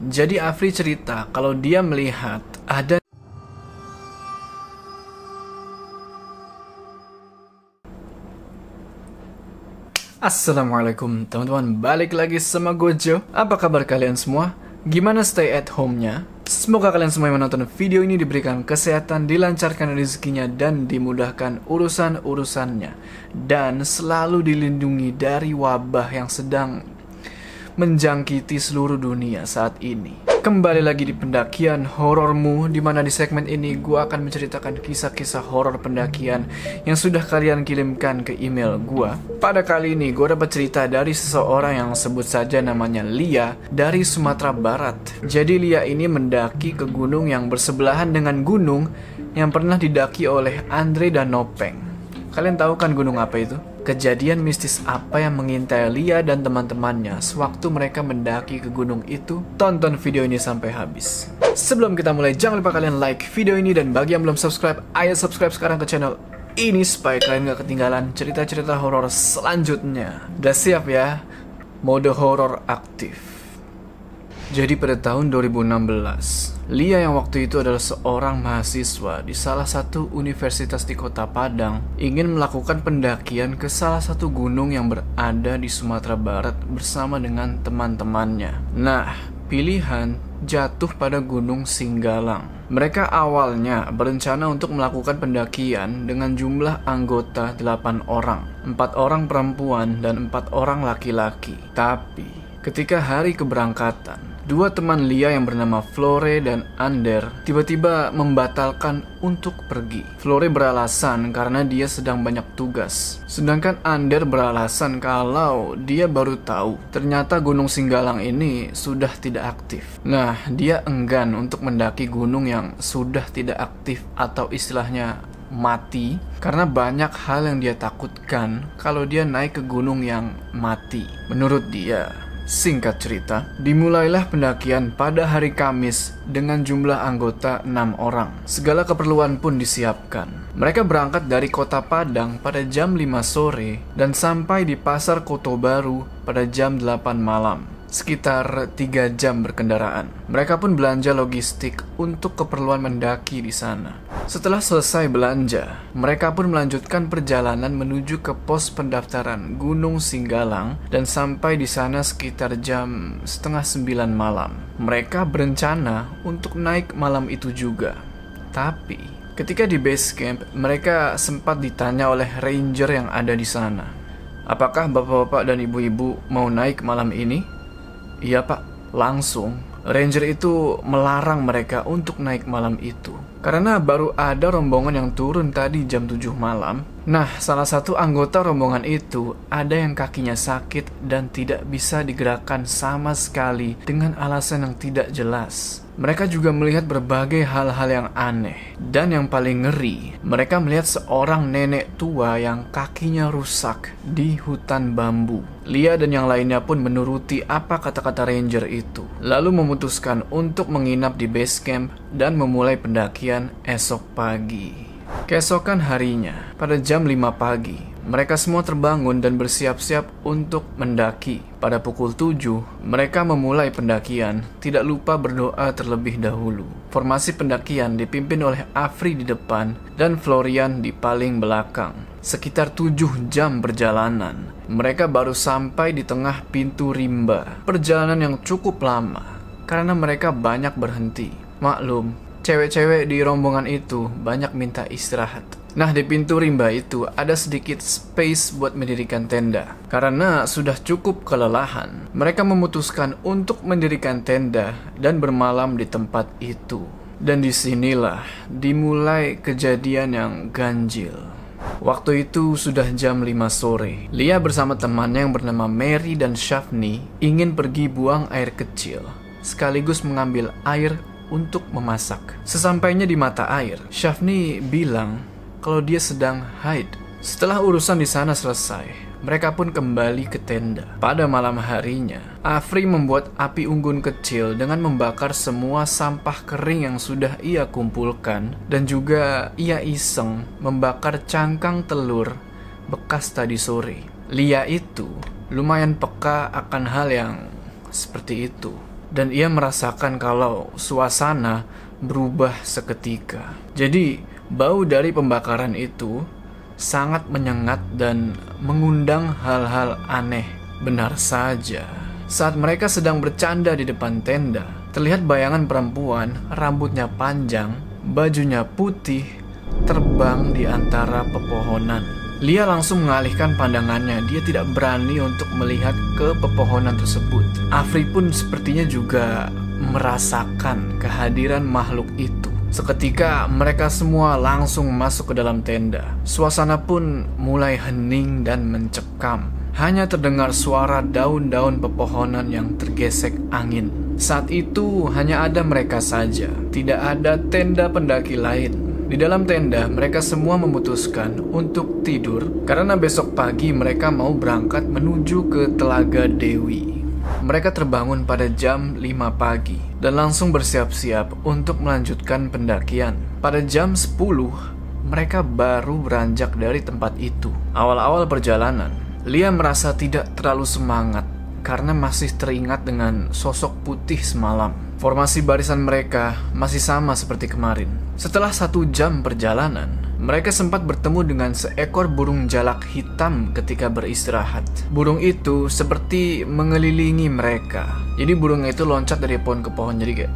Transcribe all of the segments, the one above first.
Jadi Afri cerita kalau dia melihat ada Assalamualaikum teman-teman, balik lagi sama Gojo Apa kabar kalian semua? Gimana stay at home-nya? Semoga kalian semua yang menonton video ini diberikan kesehatan, dilancarkan rezekinya, dan dimudahkan urusan-urusannya Dan selalu dilindungi dari wabah yang sedang menjangkiti seluruh dunia saat ini. Kembali lagi di pendakian horormu Di mana di segmen ini gue akan menceritakan kisah-kisah horor pendakian Yang sudah kalian kirimkan ke email gue Pada kali ini gue dapat cerita dari seseorang yang sebut saja namanya Lia Dari Sumatera Barat. Jadi Lia ini mendaki ke gunung yang bersebelahan dengan gunung Yang pernah didaki oleh Andre dan Nopeng. Kalian tahu kan gunung apa itu? Kejadian mistis apa yang mengintai Lia dan teman-temannya sewaktu mereka mendaki ke gunung itu? Tonton video ini sampai habis. Sebelum kita mulai, jangan lupa kalian like video ini dan bagi yang belum subscribe, ayo subscribe sekarang ke channel ini supaya kalian gak ketinggalan cerita-cerita horor selanjutnya. Udah siap ya? Mode horor aktif. Jadi pada tahun 2016, Lia yang waktu itu adalah seorang mahasiswa di salah satu universitas di kota Padang ingin melakukan pendakian ke salah satu gunung yang berada di Sumatera Barat bersama dengan teman-temannya. Nah, pilihan jatuh pada Gunung Singgalang. Mereka awalnya berencana untuk melakukan pendakian dengan jumlah anggota 8 orang, 4 orang perempuan dan 4 orang laki-laki. Tapi ketika hari keberangkatan, Dua teman Lia yang bernama Flore dan Ander tiba-tiba membatalkan untuk pergi. Flore beralasan karena dia sedang banyak tugas. Sedangkan Ander beralasan kalau dia baru tahu ternyata Gunung Singgalang ini sudah tidak aktif. Nah, dia enggan untuk mendaki gunung yang sudah tidak aktif atau istilahnya mati karena banyak hal yang dia takutkan kalau dia naik ke gunung yang mati. Menurut dia, Singkat cerita, dimulailah pendakian pada hari Kamis dengan jumlah anggota 6 orang. Segala keperluan pun disiapkan. Mereka berangkat dari kota Padang pada jam 5 sore dan sampai di Pasar Koto Baru pada jam 8 malam sekitar tiga jam berkendaraan. Mereka pun belanja logistik untuk keperluan mendaki di sana. Setelah selesai belanja, mereka pun melanjutkan perjalanan menuju ke pos pendaftaran Gunung Singgalang dan sampai di sana sekitar jam setengah sembilan malam. Mereka berencana untuk naik malam itu juga. Tapi, ketika di base camp, mereka sempat ditanya oleh ranger yang ada di sana. Apakah bapak-bapak dan ibu-ibu mau naik malam ini? Iya pak, langsung. Ranger itu melarang mereka untuk naik malam itu. Karena baru ada rombongan yang turun tadi jam 7 malam. Nah, salah satu anggota rombongan itu ada yang kakinya sakit dan tidak bisa digerakkan sama sekali dengan alasan yang tidak jelas. Mereka juga melihat berbagai hal-hal yang aneh. Dan yang paling ngeri, mereka melihat seorang nenek tua yang kakinya rusak di hutan bambu. Lia dan yang lainnya pun menuruti apa kata-kata ranger itu. Lalu memutuskan untuk menginap di base camp dan memulai pendakian esok pagi. Keesokan harinya, pada jam 5 pagi, mereka semua terbangun dan bersiap-siap untuk mendaki. Pada pukul 7, mereka memulai pendakian, tidak lupa berdoa terlebih dahulu. Formasi pendakian dipimpin oleh Afri di depan dan Florian di paling belakang. Sekitar 7 jam perjalanan, mereka baru sampai di tengah pintu rimba. Perjalanan yang cukup lama, karena mereka banyak berhenti. Maklum, cewek-cewek di rombongan itu banyak minta istirahat. Nah, di pintu rimba itu ada sedikit space buat mendirikan tenda. Karena sudah cukup kelelahan, mereka memutuskan untuk mendirikan tenda dan bermalam di tempat itu. Dan di sinilah dimulai kejadian yang ganjil. Waktu itu sudah jam 5 sore. Lia bersama temannya yang bernama Mary dan Shafni ingin pergi buang air kecil, sekaligus mengambil air untuk memasak. Sesampainya di mata air, Shafni bilang kalau dia sedang haid. Setelah urusan di sana selesai, mereka pun kembali ke tenda. Pada malam harinya, Afri membuat api unggun kecil dengan membakar semua sampah kering yang sudah ia kumpulkan dan juga ia iseng membakar cangkang telur bekas tadi sore. Lia itu lumayan peka akan hal yang seperti itu. dan ia merasakan kalau suasana berubah seketika. Jadi, bau dari pembakaran itu sangat menyengat dan mengundang hal-hal aneh. Benar saja, saat mereka sedang bercanda di depan tenda, terlihat bayangan perempuan, rambutnya panjang, bajunya putih, terbang di antara pepohonan. Lia langsung mengalihkan pandangannya. Dia tidak berani untuk melihat ke pepohonan tersebut. Afri pun sepertinya juga merasakan kehadiran makhluk itu. Seketika mereka semua langsung masuk ke dalam tenda. Suasana pun mulai hening dan mencekam. Hanya terdengar suara daun-daun pepohonan yang tergesek angin. Saat itu hanya ada mereka saja, tidak ada tenda pendaki lain. Di dalam tenda, mereka semua memutuskan untuk tidur karena besok pagi mereka mau berangkat menuju ke Telaga Dewi. Mereka terbangun pada jam 5 pagi dan langsung bersiap-siap untuk melanjutkan pendakian. Pada jam 10, mereka baru beranjak dari tempat itu. Awal-awal perjalanan, Lia merasa tidak terlalu semangat karena masih teringat dengan sosok putih semalam. Formasi barisan mereka masih sama seperti kemarin. Setelah satu jam perjalanan, mereka sempat bertemu dengan seekor burung jalak hitam ketika beristirahat. Burung itu seperti mengelilingi mereka. Jadi burung itu loncat dari pohon ke pohon jadi kayak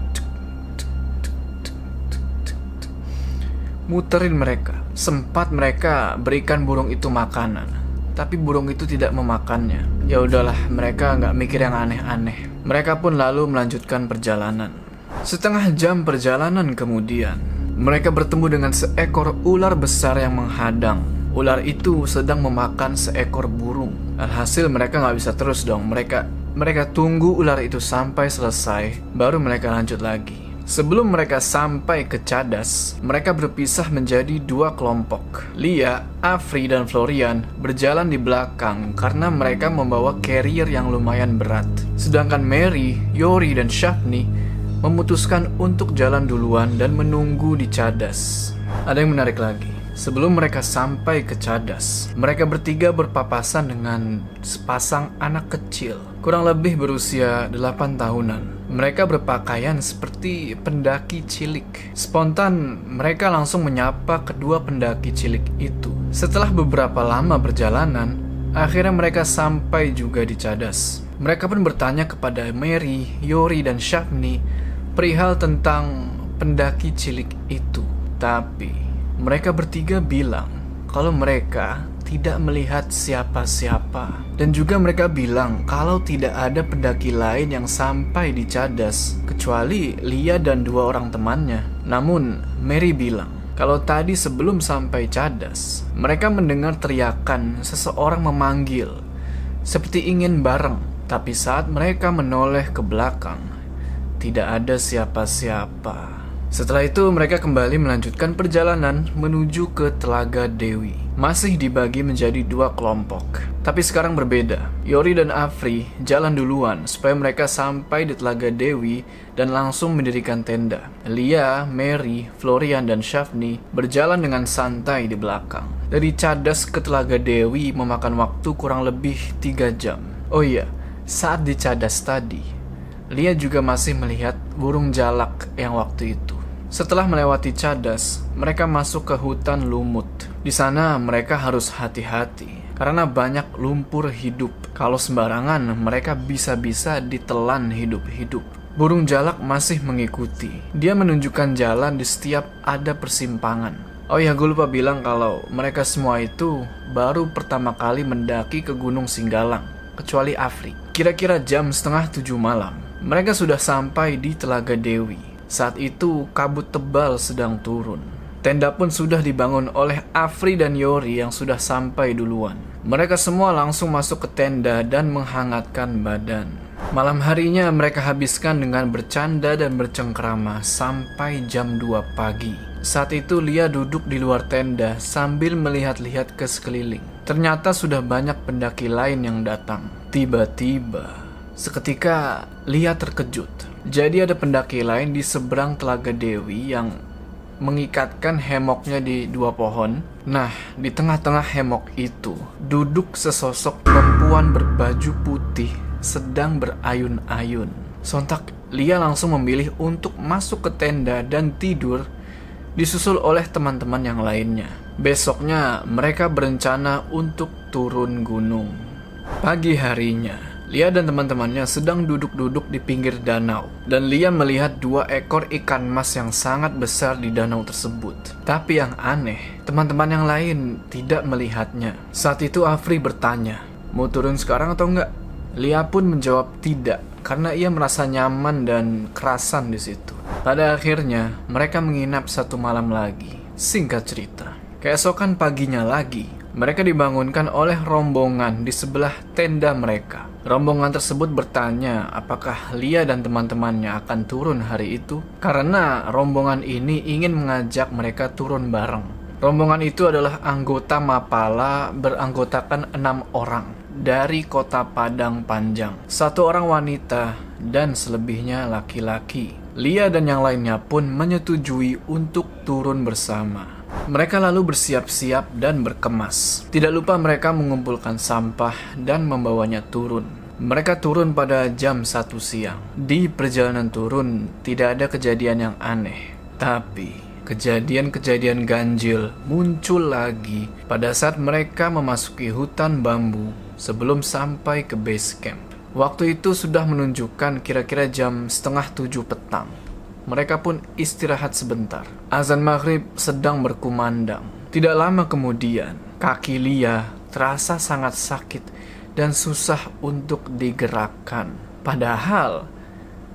muterin mereka. Sempat mereka berikan burung itu makanan, tapi burung itu tidak memakannya. Ya udahlah, mereka nggak mikir yang aneh-aneh. Mereka pun lalu melanjutkan perjalanan. Setengah jam perjalanan kemudian, mereka bertemu dengan seekor ular besar yang menghadang. Ular itu sedang memakan seekor burung. Alhasil mereka nggak bisa terus dong. Mereka mereka tunggu ular itu sampai selesai, baru mereka lanjut lagi. Sebelum mereka sampai ke Cadas, mereka berpisah menjadi dua kelompok. Lia, Afri, dan Florian berjalan di belakang karena mereka membawa carrier yang lumayan berat. Sedangkan Mary, Yori, dan Shafni memutuskan untuk jalan duluan dan menunggu di Cadas. Ada yang menarik lagi. Sebelum mereka sampai ke Cadas, mereka bertiga berpapasan dengan sepasang anak kecil, kurang lebih berusia 8 tahunan. Mereka berpakaian seperti pendaki cilik. Spontan, mereka langsung menyapa kedua pendaki cilik itu. Setelah beberapa lama perjalanan, akhirnya mereka sampai juga di Cadas. Mereka pun bertanya kepada Mary, Yori, dan Shafni perihal tentang pendaki cilik itu. Tapi mereka bertiga bilang kalau mereka tidak melihat siapa-siapa. Dan juga mereka bilang kalau tidak ada pendaki lain yang sampai di Cadas kecuali Lia dan dua orang temannya. Namun Mary bilang kalau tadi sebelum sampai Cadas, mereka mendengar teriakan seseorang memanggil seperti ingin bareng. Tapi saat mereka menoleh ke belakang, tidak ada siapa-siapa. Setelah itu mereka kembali melanjutkan perjalanan menuju ke Telaga Dewi. Masih dibagi menjadi dua kelompok. Tapi sekarang berbeda. Yori dan Afri jalan duluan supaya mereka sampai di Telaga Dewi dan langsung mendirikan tenda. Lia, Mary, Florian, dan Shafni berjalan dengan santai di belakang. Dari Cadas ke Telaga Dewi memakan waktu kurang lebih tiga jam. Oh iya, saat di Cadas tadi, Lia juga masih melihat burung jalak yang waktu itu. Setelah melewati cadas, mereka masuk ke hutan lumut. Di sana mereka harus hati-hati karena banyak lumpur hidup. Kalau sembarangan, mereka bisa-bisa ditelan hidup-hidup. Burung jalak masih mengikuti. Dia menunjukkan jalan di setiap ada persimpangan. Oh ya, gue lupa bilang kalau mereka semua itu baru pertama kali mendaki ke Gunung Singgalang, kecuali Afri. Kira-kira jam setengah tujuh malam, mereka sudah sampai di Telaga Dewi. Saat itu kabut tebal sedang turun. Tenda pun sudah dibangun oleh Afri dan Yori yang sudah sampai duluan. Mereka semua langsung masuk ke tenda dan menghangatkan badan. Malam harinya mereka habiskan dengan bercanda dan bercengkrama sampai jam 2 pagi. Saat itu Lia duduk di luar tenda sambil melihat-lihat ke sekeliling. Ternyata sudah banyak pendaki lain yang datang. Tiba-tiba Seketika Lia terkejut. Jadi ada pendaki lain di seberang Telaga Dewi yang mengikatkan hemoknya di dua pohon. Nah, di tengah-tengah hemok itu duduk sesosok perempuan berbaju putih sedang berayun-ayun. Sontak Lia langsung memilih untuk masuk ke tenda dan tidur disusul oleh teman-teman yang lainnya. Besoknya mereka berencana untuk turun gunung. Pagi harinya, Lia dan teman-temannya sedang duduk-duduk di pinggir danau, dan Lia melihat dua ekor ikan mas yang sangat besar di danau tersebut. Tapi yang aneh, teman-teman yang lain tidak melihatnya. Saat itu Afri bertanya, "Mau turun sekarang atau enggak?" Lia pun menjawab tidak, karena ia merasa nyaman dan kerasan di situ. Pada akhirnya, mereka menginap satu malam lagi. Singkat cerita, keesokan paginya lagi, mereka dibangunkan oleh rombongan di sebelah tenda mereka. Rombongan tersebut bertanya apakah Lia dan teman-temannya akan turun hari itu karena rombongan ini ingin mengajak mereka turun bareng. Rombongan itu adalah anggota Mapala beranggotakan enam orang dari kota Padang Panjang. Satu orang wanita dan selebihnya laki-laki. Lia dan yang lainnya pun menyetujui untuk turun bersama. Mereka lalu bersiap-siap dan berkemas. Tidak lupa mereka mengumpulkan sampah dan membawanya turun. Mereka turun pada jam 1 siang. Di perjalanan turun tidak ada kejadian yang aneh. Tapi kejadian-kejadian ganjil muncul lagi pada saat mereka memasuki hutan bambu sebelum sampai ke base camp. Waktu itu sudah menunjukkan kira-kira jam setengah tujuh petang. Mereka pun istirahat sebentar. Azan maghrib sedang berkumandang. Tidak lama kemudian, kaki Lia terasa sangat sakit dan susah untuk digerakkan. Padahal,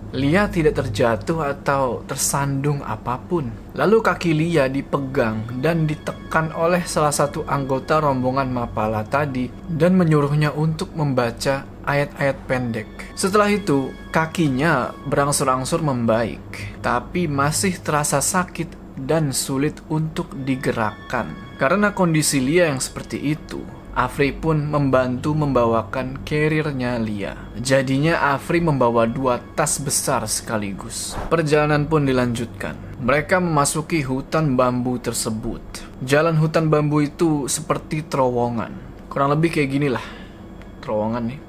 Lia tidak terjatuh atau tersandung apa pun. Lalu kaki Lia dipegang dan ditekan oleh salah satu anggota rombongan Mapala tadi dan menyuruhnya untuk membaca ayat-ayat pendek. Setelah itu, kakinya berangsur-angsur membaik, tapi masih terasa sakit dan sulit untuk digerakkan. Karena kondisi Lia yang seperti itu, Afri pun membantu membawakan carriernya Lia. Jadinya Afri membawa dua tas besar sekaligus. Perjalanan pun dilanjutkan. Mereka memasuki hutan bambu tersebut. Jalan hutan bambu itu seperti terowongan. Kurang lebih kayak gini lah. Terowongan nih.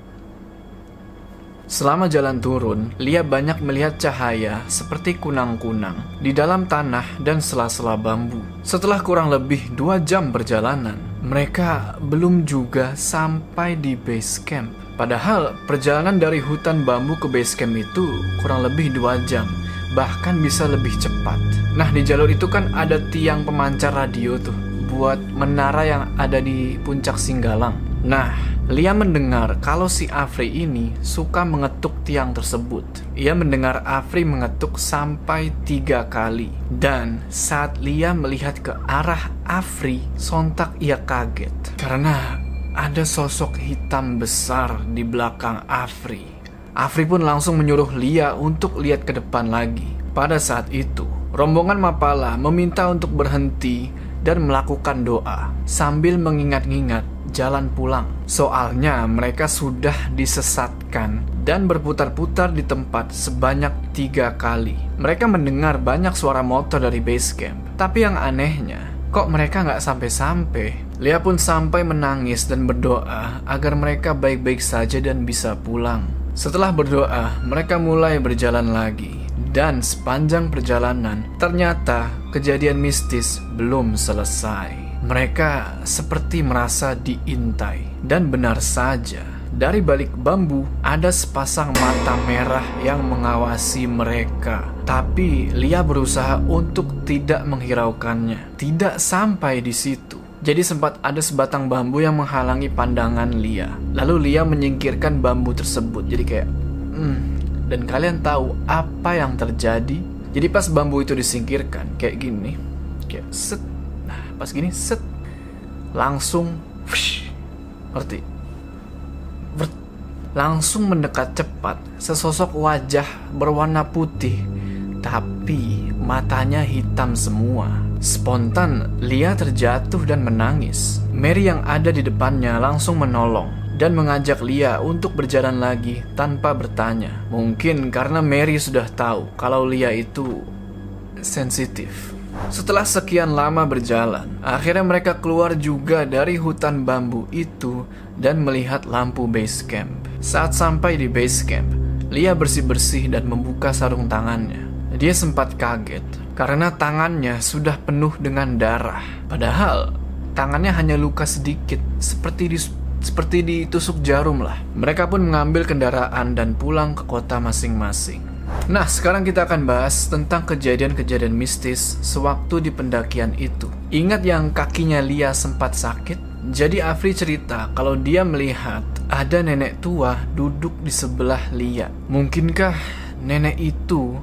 Selama jalan turun, Lia banyak melihat cahaya seperti kunang-kunang di dalam tanah dan sela-sela bambu. Setelah kurang lebih dua jam perjalanan, mereka belum juga sampai di base camp. Padahal perjalanan dari hutan bambu ke base camp itu kurang lebih dua jam, bahkan bisa lebih cepat. Nah di jalur itu kan ada tiang pemancar radio tuh, buat menara yang ada di puncak Singgalang. Nah, Lia mendengar kalau si Afri ini suka mengetuk tiang tersebut. Ia mendengar Afri mengetuk sampai tiga kali. Dan saat Lia melihat ke arah Afri, sontak ia kaget. Karena ada sosok hitam besar di belakang Afri. Afri pun langsung menyuruh Lia untuk lihat ke depan lagi. Pada saat itu, rombongan Mapala meminta untuk berhenti dan melakukan doa sambil mengingat-ingat jalan pulang. Soalnya mereka sudah disesatkan dan berputar-putar di tempat sebanyak tiga kali. Mereka mendengar banyak suara motor dari base camp. Tapi yang anehnya, kok mereka nggak sampai-sampai? Lia pun sampai menangis dan berdoa agar mereka baik-baik saja dan bisa pulang. Setelah berdoa, mereka mulai berjalan lagi. Dan sepanjang perjalanan, ternyata kejadian mistis belum selesai. Mereka seperti merasa diintai, dan benar saja, dari balik bambu ada sepasang mata merah yang mengawasi mereka. Tapi Lia berusaha untuk tidak menghiraukannya. Tidak sampai di situ. Jadi sempat ada sebatang bambu yang menghalangi pandangan Lia. Lalu Lia menyingkirkan bambu tersebut. Jadi kayak, hmm, dan kalian tahu apa yang terjadi? Jadi pas bambu itu disingkirkan, kayak gini, kayak set pas gini set. Langsung whoosh, ngerti? Ber, langsung mendekat cepat. Sesosok wajah berwarna putih tapi matanya hitam semua. Spontan Lia terjatuh dan menangis. Mary yang ada di depannya langsung menolong dan mengajak Lia untuk berjalan lagi tanpa bertanya. Mungkin karena Mary sudah tahu kalau Lia itu sensitif. Setelah sekian lama berjalan, akhirnya mereka keluar juga dari hutan bambu itu dan melihat lampu base camp. Saat sampai di base camp, Lia bersih-bersih dan membuka sarung tangannya. Dia sempat kaget karena tangannya sudah penuh dengan darah. Padahal tangannya hanya luka sedikit, seperti di seperti ditusuk jarum lah. Mereka pun mengambil kendaraan dan pulang ke kota masing-masing. Nah, sekarang kita akan bahas tentang kejadian-kejadian mistis sewaktu di pendakian itu. Ingat yang kakinya Lia sempat sakit? Jadi Afri cerita kalau dia melihat ada nenek tua duduk di sebelah Lia. Mungkinkah nenek itu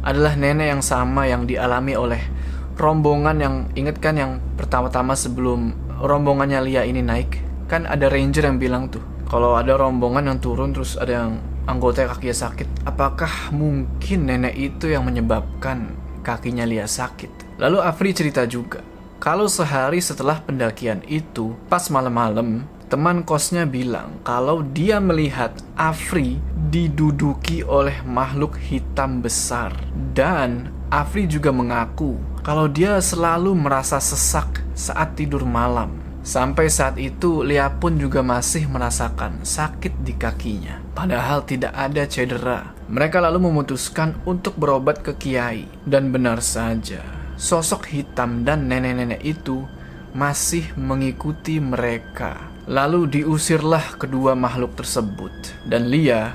adalah nenek yang sama yang dialami oleh rombongan yang ingat kan yang pertama-tama sebelum rombongannya Lia ini naik? kan ada ranger yang bilang tuh kalau ada rombongan yang turun terus ada yang anggota kakinya sakit. Apakah mungkin nenek itu yang menyebabkan kakinya Lia sakit? Lalu Afri cerita juga kalau sehari setelah pendakian itu pas malam-malam teman kosnya bilang kalau dia melihat Afri diduduki oleh makhluk hitam besar. Dan Afri juga mengaku kalau dia selalu merasa sesak saat tidur malam. Sampai saat itu, Lia pun juga masih merasakan sakit di kakinya. Padahal tidak ada cedera. Mereka lalu memutuskan untuk berobat ke kiai. Dan benar saja, sosok hitam dan nenek-nenek itu masih mengikuti mereka. Lalu diusirlah kedua makhluk tersebut. Dan Lia,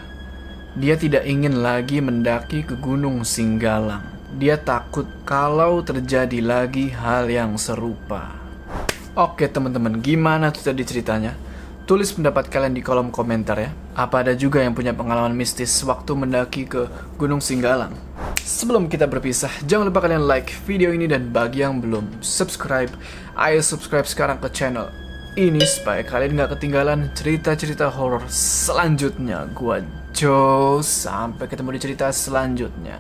dia tidak ingin lagi mendaki ke Gunung Singgalang. Dia takut kalau terjadi lagi hal yang serupa. Oke teman-teman, gimana tuh tadi ceritanya? Tulis pendapat kalian di kolom komentar ya. Apa ada juga yang punya pengalaman mistis waktu mendaki ke Gunung Singgalang? Sebelum kita berpisah, jangan lupa kalian like video ini dan bagi yang belum subscribe, ayo subscribe sekarang ke channel ini supaya kalian nggak ketinggalan cerita-cerita horor selanjutnya. Gua Joe, sampai ketemu di cerita selanjutnya.